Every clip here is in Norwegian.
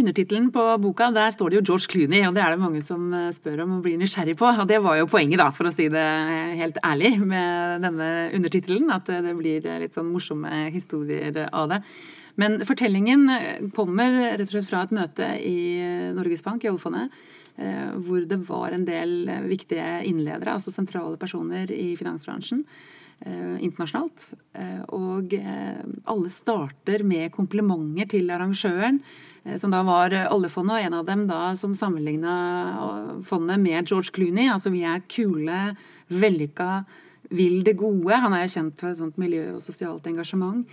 Undertittelen på boka, der står det jo George Clooney, og det er det mange som eh, spør om og blir nysgjerrig på. Og det var jo poenget, da, for å si det helt ærlig, med denne undertittelen. At det blir litt sånn morsomme historier av det. Men fortellingen kommer rett og slett fra et møte i Norges Bank, i oljefondet, eh, hvor det var en del viktige innledere, altså sentrale personer i finansbransjen eh, internasjonalt. Og alle starter med komplimenter til arrangøren Eh, som da var oljefondet, og en av dem da som sammenligna fondet med George Clooney. Altså vi er kule, vellykka, vil det gode. Han er jo kjent for et sånt miljø- og sosialt engasjement.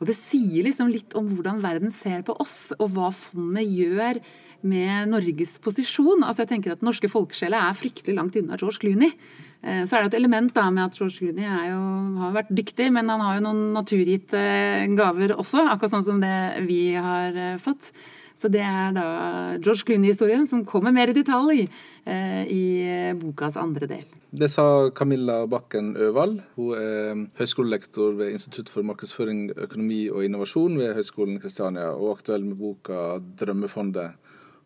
Og det sier liksom litt om hvordan verden ser på oss, og hva fondet gjør med Norges posisjon. Altså jeg tenker at Den norske folkesjela er fryktelig langt unna George Clooney. Eh, så er det et element da med at George Clooney har vært dyktig, men han har jo noen naturgitte gaver også, akkurat sånn som det vi har eh, fått. Så det er da George Clooney-historien som kommer mer i detalj eh, i bokas andre del. Det sa Camilla Bakken Øvald. Hun er høyskolelektor ved Institutt for markedsføring, økonomi og innovasjon ved Høgskolen Kristiania, og aktuell med boka 'Drømmefondet'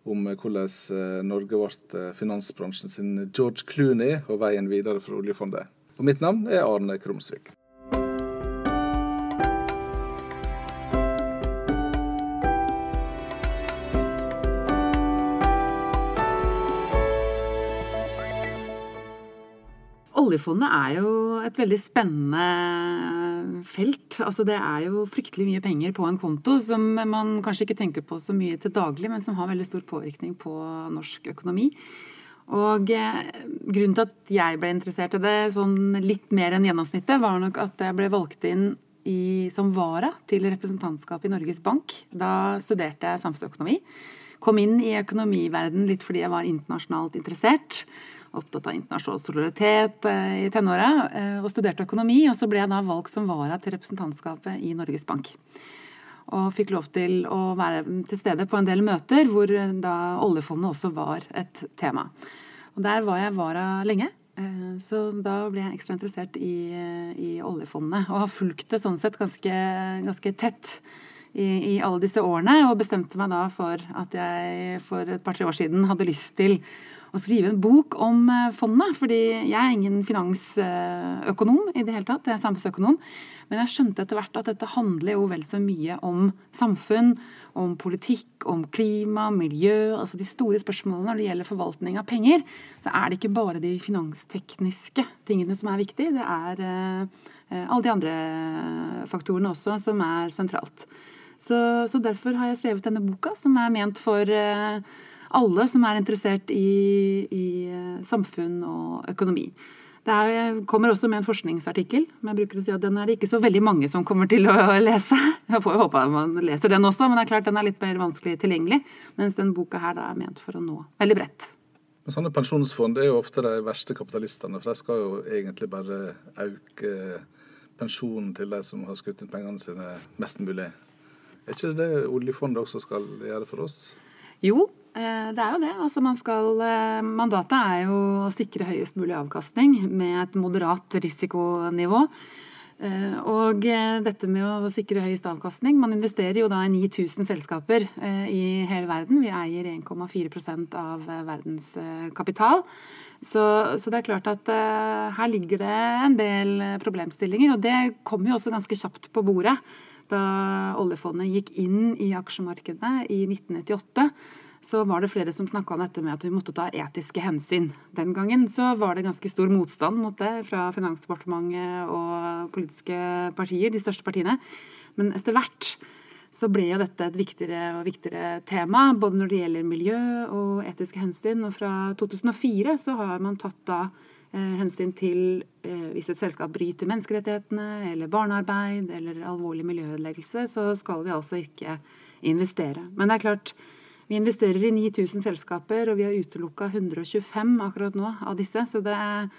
om hvordan eh, Norge ble eh, finansbransjen sin George Clooney og veien videre for oljefondet. Og mitt navn er Arne Krumsvik. Oljefondet er jo et veldig spennende felt. Altså det er jo fryktelig mye penger på en konto som man kanskje ikke tenker på så mye til daglig, men som har veldig stor påvirkning på norsk økonomi. Og eh, grunnen til at jeg ble interessert i det sånn litt mer enn gjennomsnittet, var nok at jeg ble valgt inn i, som vara til representantskapet i Norges Bank. Da studerte jeg samfunnsøkonomi. Kom inn i økonomiverden litt fordi jeg var internasjonalt interessert opptatt av internasjonal solidaritet eh, i tenåra eh, og studerte økonomi. Og så ble jeg da valgt som vara til representantskapet i Norges Bank. Og fikk lov til å være til stede på en del møter hvor eh, da oljefondet også var et tema. Og der var jeg vara lenge. Så da ble jeg ekstra interessert i, i oljefondet. Og har fulgt det sånn sett ganske, ganske tett i, i, alle disse årene. Og bestemte meg da for at jeg for et par-tre år siden hadde lyst til å skrive en bok om eh, fondet. Fordi jeg er ingen finansøkonom i det hele tatt, jeg er samfunnsøkonom. Men jeg skjønte etter hvert at dette handler jo vel så mye om samfunn, om politikk, om klima, miljø, altså de store spørsmålene når det gjelder forvaltning av penger. Så er det ikke bare de finanstekniske tingene som er viktige, det er eh, eh, alle de andre faktorene også som er sentralt. Så, så, derfor har jeg skrevet denne boka, som er ment for eh, alle som er interessert i, i eh, samfunn og økonomi. Det er, kommer også med en forskningsartikkel, men jeg bruker å si at den er det ikke så veldig mange som kommer til å lese. Jeg får håpe at man leser den også, men det er klart den er litt mer vanskelig tilgjengelig. Mens den boka her er ment for å nå veldig bredt. Men sånne pensjonsfond er jo ofte de verste kapitalistene, for de skal jo egentlig bare øke pensjonen til de som har skutt inn pengene sine mest mulig. Er ikke det det oljefondet også skal gjøre for oss? Jo, Eh, det er jo det. Altså man skal, eh, mandatet er jo å sikre høyest mulig avkastning med et moderat risikonivå. Eh, og dette med å sikre høyest avkastning Man investerer jo da i 9000 selskaper i hele verden. Vi eier 1,4% av verdens kapital. Så, så, det er klart at her ligger det en del problemstillinger. Og det kommer jo også ganske kjapt på bordet da oljefondet gikk inn i aksjemarkedet i 1998 så var det flere som snakka om dette med at vi måtte ta etiske hensyn. Den gangen så var det ganske stor motstand mot det fra Finansdepartementet og politiske partier, de største partiene. Men etter hvert så ble jo dette et viktigere og viktigere tema, både når det gjelder miljø og etiske hensyn. Og fra 2004 så har man tatt da hensyn til eh, hvis et selskap bryter menneskerettighetene eller barnearbeid eller alvorlig miljøødeleggelse, så skal vi altså ikke investere. Men det er klart, vi investerer i 9000 selskaper, og vi har utelukka 125 akkurat nå av disse. Så det er,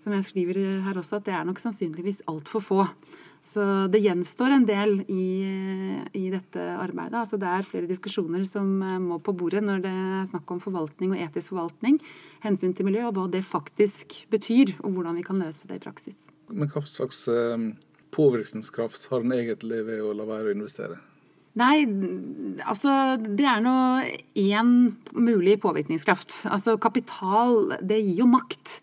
som jeg skriver her også, at det er nok sannsynligvis altfor få. Så det gjenstår en del i, i, dette arbeidet. Altså det er flere diskusjoner som eh, må på bordet når det er snakk om forvaltning og etisk forvaltning, hensyn til miljø, og hva det faktisk betyr, og hvordan vi kan løse det i praksis. Men hva slags eh, påvirkningskraft har den egentlig ved å la være å investere? Nei, altså det er nå én mulig påvirkningskraft. Altså kapital, det gir jo makt.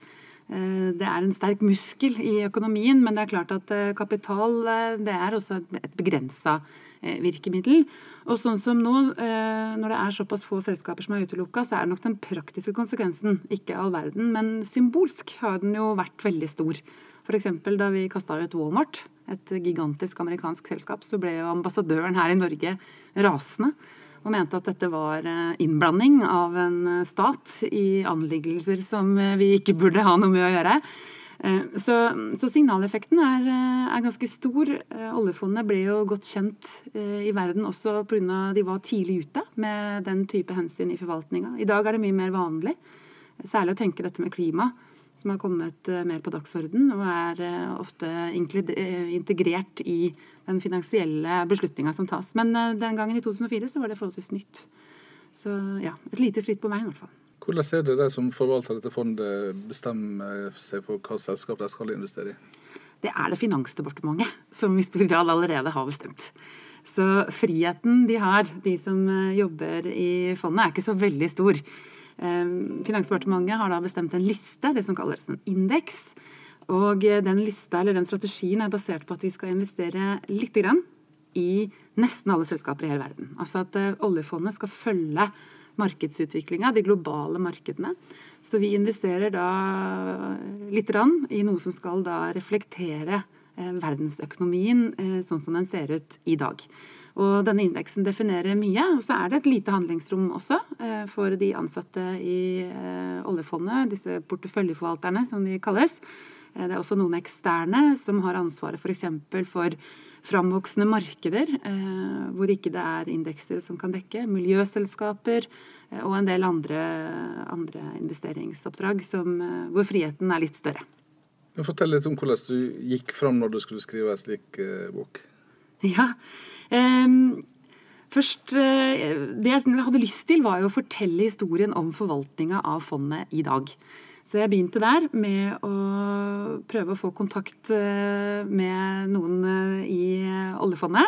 Eh, det er en sterk muskel i økonomien, men det er klart at eh, kapital det er også et begrensa virkemiddel. Og sånn som nå, når det er såpass få selskaper som er utelukka, så er nok den praktiske konsekvensen ikke all verden, men symbolsk har den jo vært veldig stor. F.eks. da vi kasta ut Walmart, et gigantisk amerikansk selskap, så ble jo ambassadøren her i Norge rasende og mente at dette var eh, innblanding av en eh, stat i anliggelser som eh, vi ikke burde ha noe med å gjøre. Så, så signaleffekten er, er, ganske stor. Oljefondet ble jo godt kjent i verden også pga. de var tidlig ute med den type hensyn i forvaltninga. I dag er det mye mer vanlig, særlig å tenke dette med klima som har kommet eh, mer på dagsorden og er eh, ofte eh, integrert i den finansielle beslutninga som tas. Men den gangen i 2004 så var det forholdsvis nytt. Så ja, et lite skritt på veien i hvert fall. Hvordan er det de som forvalter dette fondet, bestemmer seg for hva selskap de skal investere i? Det er det Finansdepartementet som i stor grad allerede har bestemt. Så friheten de har, de som jobber i fondet, er ikke så veldig stor. Ehm, Finansdepartementet har da bestemt en liste, det som kalles en indeks. Og den lista, eller den strategien er basert på at vi skal investere lite grann i nesten alle selskaper i hele verden. Altså at eh, oljefondet skal følge markedsutviklinga, de globale markedene. Så vi investerer da lite grann i noe som skal da reflektere eh, verdensøkonomien eh, sånn som den ser ut i dag. Og denne indeksen definerer mye. Og så er det et lite handlingsrom også eh, for de ansatte i eh, oljefondet, disse porteføljeforvalterne som de kalles. Eh, det er også noen eksterne som har ansvaret f.eks. for, for framvoksende markeder hvor ikke det er indekser som kan dekke. Miljøselskaper og en del andre, andre investeringsoppdrag som, hvor friheten er litt større. Fortell litt om hvordan du gikk fram når du skulle skrive en slik bok. Ja, Um, først, eh, Det jeg hadde lyst til, var jo å fortelle historien om forvaltninga av fondet i dag. Så jeg begynte der med å prøve å få kontakt eh, med noen eh, i oljefondet.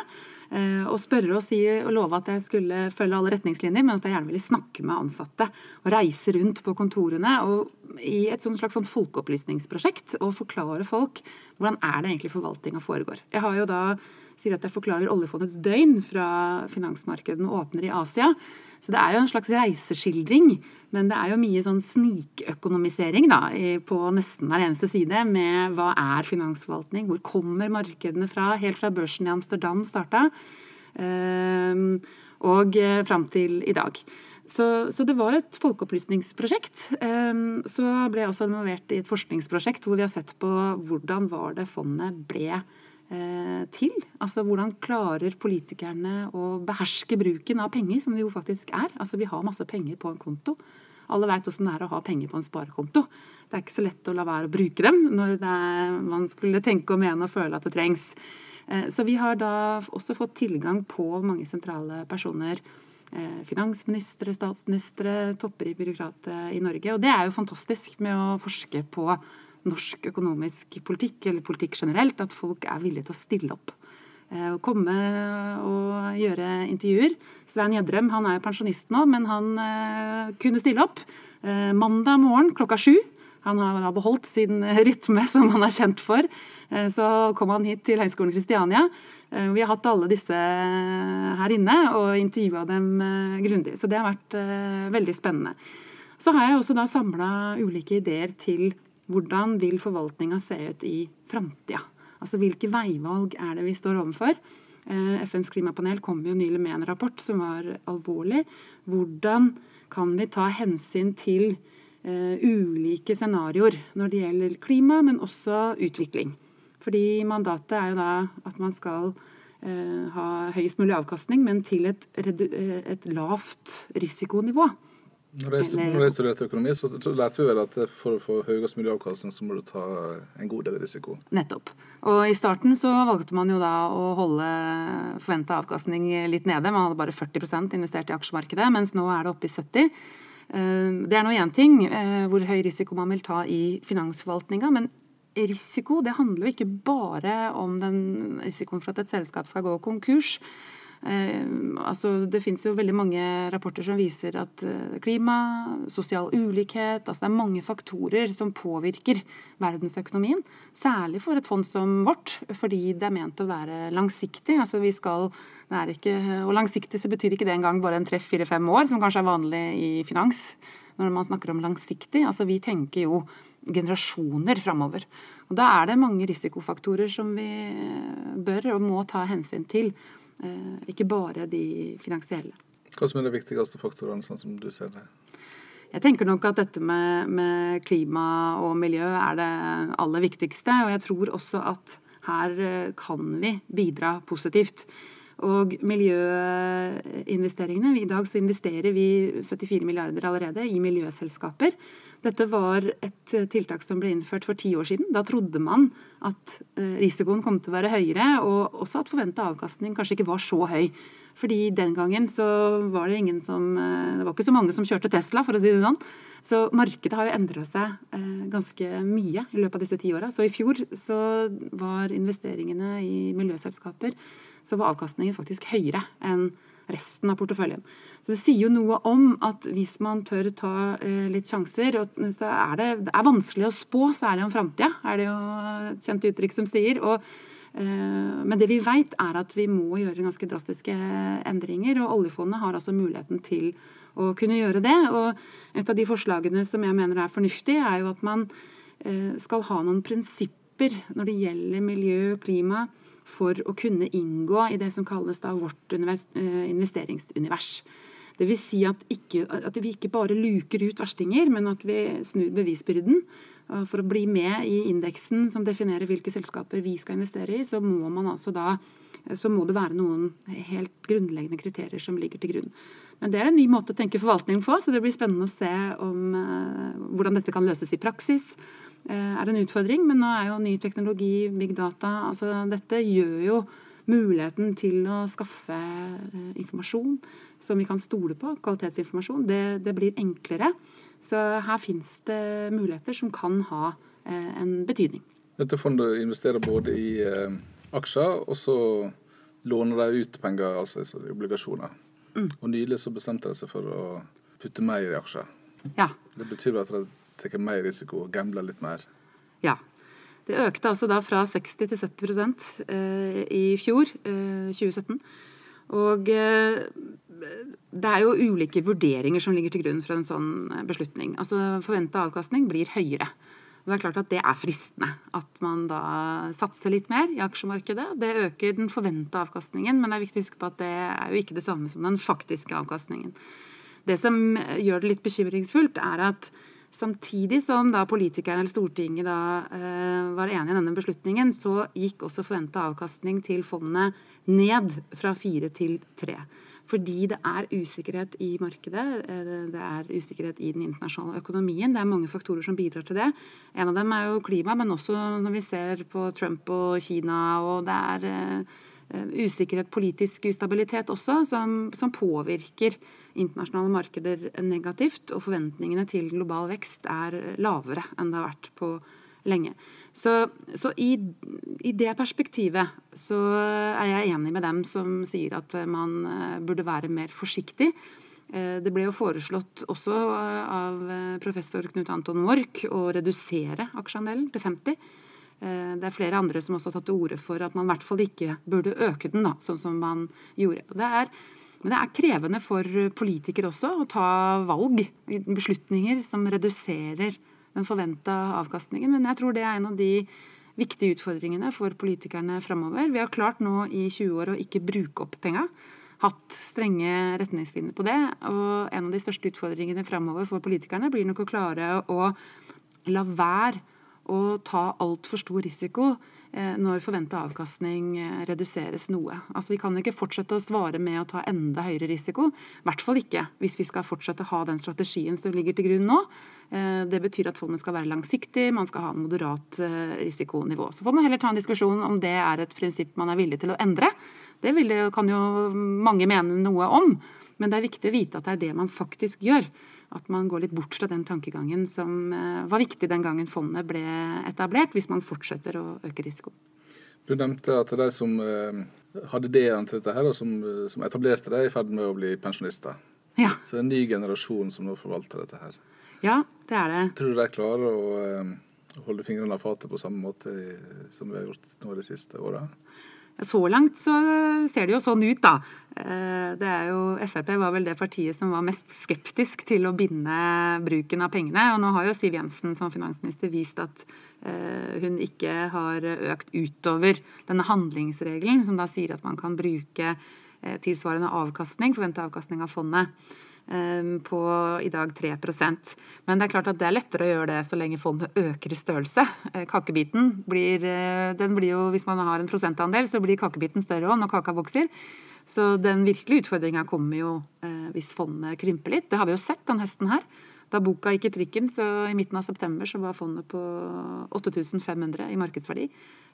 Og spørre og, si, og love at jeg skulle følge alle retningslinjer, men at jeg gjerne ville snakke med ansatte. Og reise rundt på kontorene og i et slags sånn folkeopplysningsprosjekt og forklare folk hvordan er det egentlig forvaltninga foregår. Jeg har jo da sier at jeg forklarer oljefondets døgn fra finansmarkedene åpner i Asia. Så det er jo en slags reiseskildring, men det er jo mye sånn snikøkonomisering da, på nesten hver eneste side med hva er finansforvaltning, hvor kommer markedene fra, helt fra børsen i Amsterdam starta, ehm, og eh, fram til i dag. Så, så, det var et folkeopplysningsprosjekt. Ehm, så ble jeg også involvert i et forskningsprosjekt hvor vi har sett på hvordan var det fondet ble til. Altså hvordan klarer politikerne å beherske bruken av penger, som det jo faktisk er. Altså vi har masse penger på en konto. Alle veit åssen det er å ha penger på en sparekonto. Det er ikke så lett å la være å bruke dem når er, man skulle tenke og mene og føle at det trengs. Eh, så vi har da også fått tilgang på mange sentrale personer. Eh, finansministre, statsministre, topper i byråkratet i Norge. Og det er jo fantastisk med å forske på norsk økonomisk politikk, eller politikk generelt, at folk er villige til å stille opp. Eh, å komme og gjøre intervjuer. Svein Gjedrem han er jo pensjonist nå, men han eh, kunne stille opp. Eh, mandag morgen klokka sju. Han har beholdt sin rytme som han er kjent for. Så kom han hit til Høgskolen Kristiania. Vi har hatt alle disse her inne og intervjua dem grundig. Så det har vært veldig spennende. Så har jeg også da samla ulike ideer til hvordan vil forvaltninga se ut i framtida? Altså hvilke veivalg er det vi står overfor? Eh, FNs klimapanel kom jo nylig med en rapport som var alvorlig. Hvordan kan vi ta hensyn til uh, ulike scenarioer når det gjelder klima, men også utvikling? Fordi mandatet er jo da at man skal uh, ha høyest mulig avkastning, men til et, et lavt risikonivå. Når jeg, studerte økonomi, så lærte vi vel at for å få høyest mulig avkastning, så må du ta en god del risiko. Nettopp. Og i starten så valgte man jo da å holde forventa avkastning litt nede. Man hadde bare 40% investert i aksjemarkedet, mens nå er det oppe i 70 eh, Det er nå én ting eh, hvor høy risiko man vil ta i finansforvaltninga, men risiko det handler jo ikke bare om den risikoen for at et selskap skal gå konkurs. Eh, altså, det finnes jo veldig mange rapporter som viser at eh, klima, sosial ulikhet altså Det er mange faktorer som påvirker verdensøkonomien. Særlig for et fond som vårt, fordi det er ment å være langsiktig. altså vi skal det er ikke, og langsiktig så betyr ikke det engang bare en treff fire-fem år, som kanskje er vanlig i finans når man snakker om langsiktig. Altså vi tenker jo generasjoner framover. Og da er det mange risikofaktorer som vi bør og må ta hensyn til. Eh, ikke bare de finansielle. Hva som er de viktigste faktorene, sånn som du ser det? Jeg tenker nok at dette med, med, klima og miljø er det aller viktigste. Og jeg tror også at her eh, kan vi bidra positivt. Og miljøinvesteringene I dag så investerer vi 74 milliarder allerede i miljøselskaper. Dette var et tiltak som ble innført for ti år siden. Da trodde man at eh, risikoen kom til å være høyere, og også at forventa avkastning kanskje ikke var så høy. Fordi den gangen så var det ingen som eh, Det var ikke så mange som kjørte Tesla, for å si det sånn. Så markedet har jo endra seg eh, ganske mye i løpet av disse ti åra. Så i fjor så var investeringene i miljøselskaper så var avkastningen faktisk høyere enn resten av porteføljen. Så Det sier jo noe om at hvis man tør ta eh, litt sjanser, så er det, det er vanskelig å spå, særlig om framtida, er det jo et kjent uttrykk som sier. og men det vi vet er at vi må gjøre ganske drastiske endringer. Og oljefondet har altså muligheten til å kunne gjøre det. Og et av de forslagene som jeg mener er fornuftig, er jo at man eh, skal ha noen prinsipper når det gjelder miljø og klima for å kunne inngå i det som kalles da vårt eh, investeringsunivers. Det vil si at, ikke, at, vi ikke bare luker ut verstinger, men at vi snur bevisbyrden. For å bli med i indeksen som definerer hvilke selskaper vi skal investere i, så må, altså da, så må det være noen helt grunnleggende kriterier som ligger til grunn. Men det er en ny måte å tenke forvaltning på, så det blir spennende å se om, eh, hvordan dette kan løses i praksis. Eh, er en utfordring, men nå er jo ny teknologi, big data altså Dette gjør jo muligheten til å skaffe uh, informasjon som vi kan stole på, kvalitetsinformasjon, det, det blir enklere. Så her finnes det muligheter som kan ha en betydning. Dette fondet investerer både i aksjer, og så låner de ut penger, altså obligasjoner. Mm. Og nylig så bestemte de seg for å putte mer i aksjer. Ja. Det betyr at de tar mer risiko og gambler litt mer. Ja. Det økte altså da fra 60 til 70 eh, i fjor, eh, 2017. Og eh, det er jo ulike vurderinger som ligger til grunn for en sånn beslutning. Altså Forventa avkastning blir høyere. Og det er klart at det er fristende at man da satser litt mer i aksjemarkedet. Det øker den forventa avkastningen, men det er viktig å huske på at det er jo ikke det samme som den faktiske avkastningen. Det som gjør det litt bekymringsfullt, er at samtidig som da politikerne eller Stortinget da eh, var enig i denne beslutningen, så gikk også forventa avkastning til fondet ned fra fire til tre. Fordi det er usikkerhet i markedet, eh, det er usikkerhet i den internasjonale økonomien. Det er mange faktorer som bidrar til det. En av dem er jo klima, men også når vi ser på Trump og Kina, og det er eh, usikkerhet, politisk ustabilitet også, som, som, påvirker internasjonale markeder negativt. Og forventningene til global vekst er lavere enn det har vært på lenge. Så, så i, i, det perspektivet så er jeg enig med dem som sier at man eh, burde være mer forsiktig. Eh, det ble jo foreslått også eh, av professor Knut Anton Mork å redusere aksjeandelen til 50. Det er flere andre som også har tatt til orde for at man i hvert fall ikke burde øke den, da, sånn som man gjorde. Det er, men det er krevende for politikere også å ta valg, beslutninger, som reduserer den forventa avkastningen. Men jeg tror det er en av de viktige utfordringene for politikerne framover. Vi har klart nå i 20 år å ikke bruke opp penga. Hatt strenge retningslinjer på det. Og en av de største utfordringene framover for politikerne blir nok å klare å la være å ta altfor stor risiko Eh, når forventa avkastning eh, reduseres noe. Altså Vi kan ikke fortsette å svare med å ta enda høyere risiko. I hvert fall ikke hvis vi skal fortsette å ha den strategien som ligger til grunn nå. Eh, det betyr at fondet skal være langsiktig, man skal ha en moderat risikonivå. Så får man heller ta en diskusjon om det er et prinsipp man er villig til å endre. Det kan jo mange mene noe om, men det er viktig å vite at det er det man faktisk gjør at man går litt bort fra den tankegangen som eh, var viktig den gangen fondet ble etablert, hvis man fortsetter å øke risiko. Du nevnte at de som hadde ideene til dette, her, og som, som etablerte det, er i ferd med å bli pensjonister. Ja. Så det er en ny generasjon som nå forvalter dette her. Ja, det er det. Tror du de klarer å holde fingrene av fatet på samme måte som vi har gjort nå de siste åra? Så langt så ser det jo sånn ut, da. Eh, det er jo, Frp var vel det partiet som var mest skeptisk til å binde bruken av pengene. Og nå har jo Siv Jensen som finansminister vist at eh, hun ikke har økt utover denne handlingsregelen, som da sier at man kan bruke eh, tilsvarende avkastning, forventa avkastning av fondet. På i dag 3% Men det er klart at det er lettere å gjøre det så lenge fondet øker i størrelse. Eh, kakebiten blir, eh, den blir jo, Hvis man har en prosentandel, så blir kakebiten større òg når kaka vokser. Så den virkelige utfordringa kommer jo eh, hvis fondet krymper litt. Det har vi jo sett den høsten her. Da boka gikk i trykken, så i midten av september så var fondet på 8500 i markedsverdi.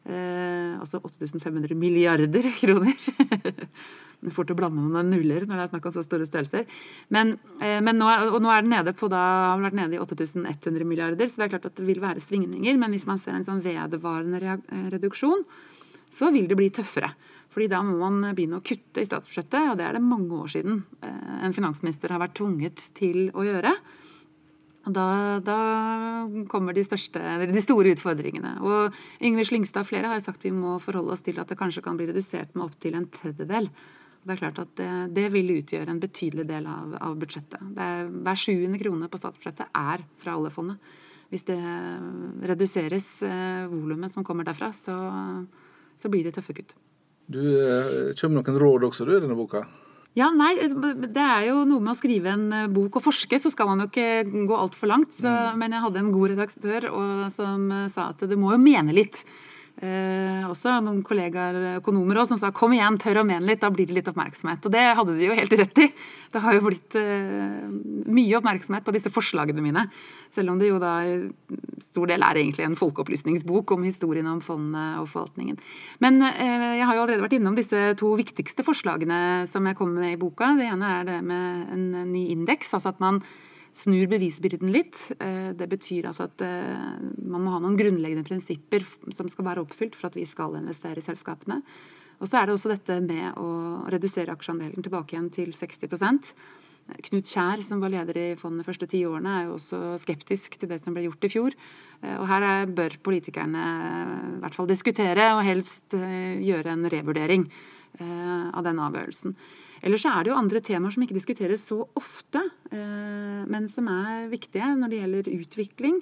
Eh, altså 8500 milliarder kroner. det er fort å blande noen nuller når det er snakk om så store størrelser. Men, eh, men nå, og nå er den nede på da, har vært nede i 8100 milliarder, så det er klart at det vil være svingninger. Men hvis man ser en sånn vedvarende eh, reduksjon, så vil det bli tøffere. Fordi da må man begynne å kutte i statsbudsjettet, og det er det mange år siden eh, en finansminister har vært tvunget til å gjøre. Da, da kommer de, største, de, store utfordringene. Og Yngve Slyngstad og flere har jo sagt vi må forholde oss til at det kanskje kan bli redusert med opptil en tredjedel. Det er klart at det, det vil utgjøre en betydelig del av, av budsjettet. Er, hver sjuende krone på statsbudsjettet er fra oljefondet. Hvis det reduseres eh, volumet som kommer derfra, så, så blir det tøffe kutt. Du eh, kommer noen råd også du i denne boka? Ja, nei, Det er jo noe med å skrive en eh, bok og forske, så skal man jo ikke gå altfor langt. Så, mm. Men jeg hadde en god redaktør og, som eh, sa at du må jo mene litt. Eh, også noen kollegaer, økonomer også, som sa 'kom igjen, tør å mene litt', da blir det litt oppmerksomhet. Og det hadde de jo helt rett i. Det har jo blitt eh, mye oppmerksomhet på disse forslagene mine. Selv om det jo da i stor del er egentlig en folkeopplysningsbok om historien om fondet og forvaltningen. Men eh, jeg har jo allerede vært innom disse to viktigste forslagene som jeg kommer med i boka. Det ene er det med en ny indeks, altså at man snur bevisbyrden litt. Eh, det betyr altså at eh, man må ha noen grunnleggende prinsipper som skal være oppfylt for at vi skal investere i selskapene. Og så er det også dette med å redusere aksjeandelen tilbake igjen til 60% Knut Kjær, som var leder i fondet de første ti årene, er jo også skeptisk til det som ble gjort i fjor. Eh, og her bør politikerne i hvert fall diskutere, og helst gjøre en revurdering av den avgjørelsen. Ellers er det jo andre temaer som ikke diskuteres så ofte, eh, men som er viktige når det gjelder utvikling.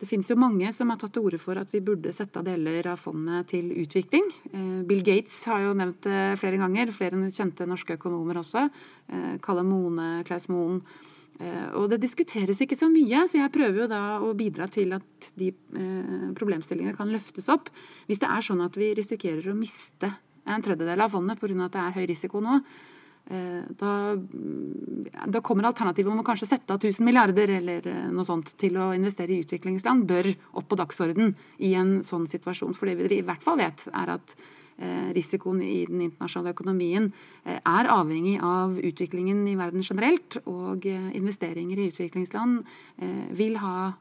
Det finnes jo mange som har tatt til orde for at vi burde sette av deler av fondet til utvikling. Eh, Bill Gates har jo nevnt det flere ganger, flere kjente norske økonomer også. Eh, Kalle Mone, Klaus Moen. Og det diskuteres ikke så mye, så jeg prøver jo da å bidra til at de problemstillingene kan løftes opp. Hvis det er sånn at vi risikerer å miste en tredjedel av fondet pga. at det er høy risiko nå, da, da, kommer alternativet om å kanskje sette av 1000 milliarder eller eh, noe sånt til å investere i utviklingsland, bør opp på dagsorden i en sånn situasjon. For det vi i hvert fall vet, er at eh, risikoen i den internasjonale økonomien er avhengig av utviklingen i verden generelt. Og investeringer i utviklingsland vil ha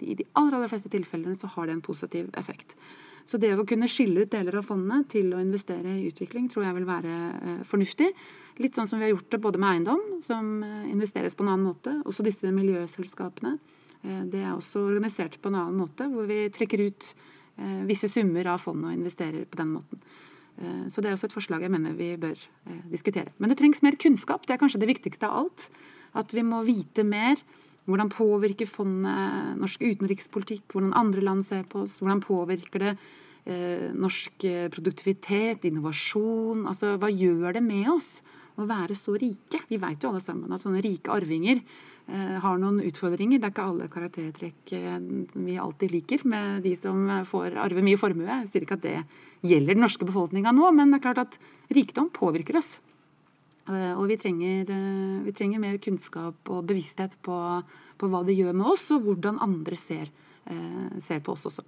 I de aller, aller fleste tilfellene så har det en positiv effekt. Så det å kunne skille ut deler av fondene til å investere i utvikling, tror jeg vil være eh, fornuftig. Litt sånn som vi har gjort det både med eiendom, som eh, investeres på en annen måte. Også disse miljøselskapene. Eh, det er også organisert på en annen måte, hvor vi trekker ut visse summer av fondet og investerer på den måten. Så det er også et forslag jeg mener vi bør diskutere. Men det trengs mer kunnskap. Det er kanskje det viktigste av alt. At vi må vite mer. Hvordan påvirker fondet norsk utenrikspolitikk? Hvordan andre land ser på oss? Hvordan påvirker det eh, norsk eh, produktivitet, innovasjon. Altså, hva gjør det med oss å være så rike? Vi vet jo alle sammen at sånne rike arvinger eh, har noen utfordringer. Det er ikke alle karaktertrekk eh, vi alltid liker med de som får arve mye formue. Jeg sier ikke at det gjelder den norske befolkninga nå, men det er klart at rikdom påvirker oss. Eh, og vi trenger, eh, vi trenger, mer kunnskap og bevissthet på, på, hva det gjør med oss, og hvordan andre ser, ser på oss også.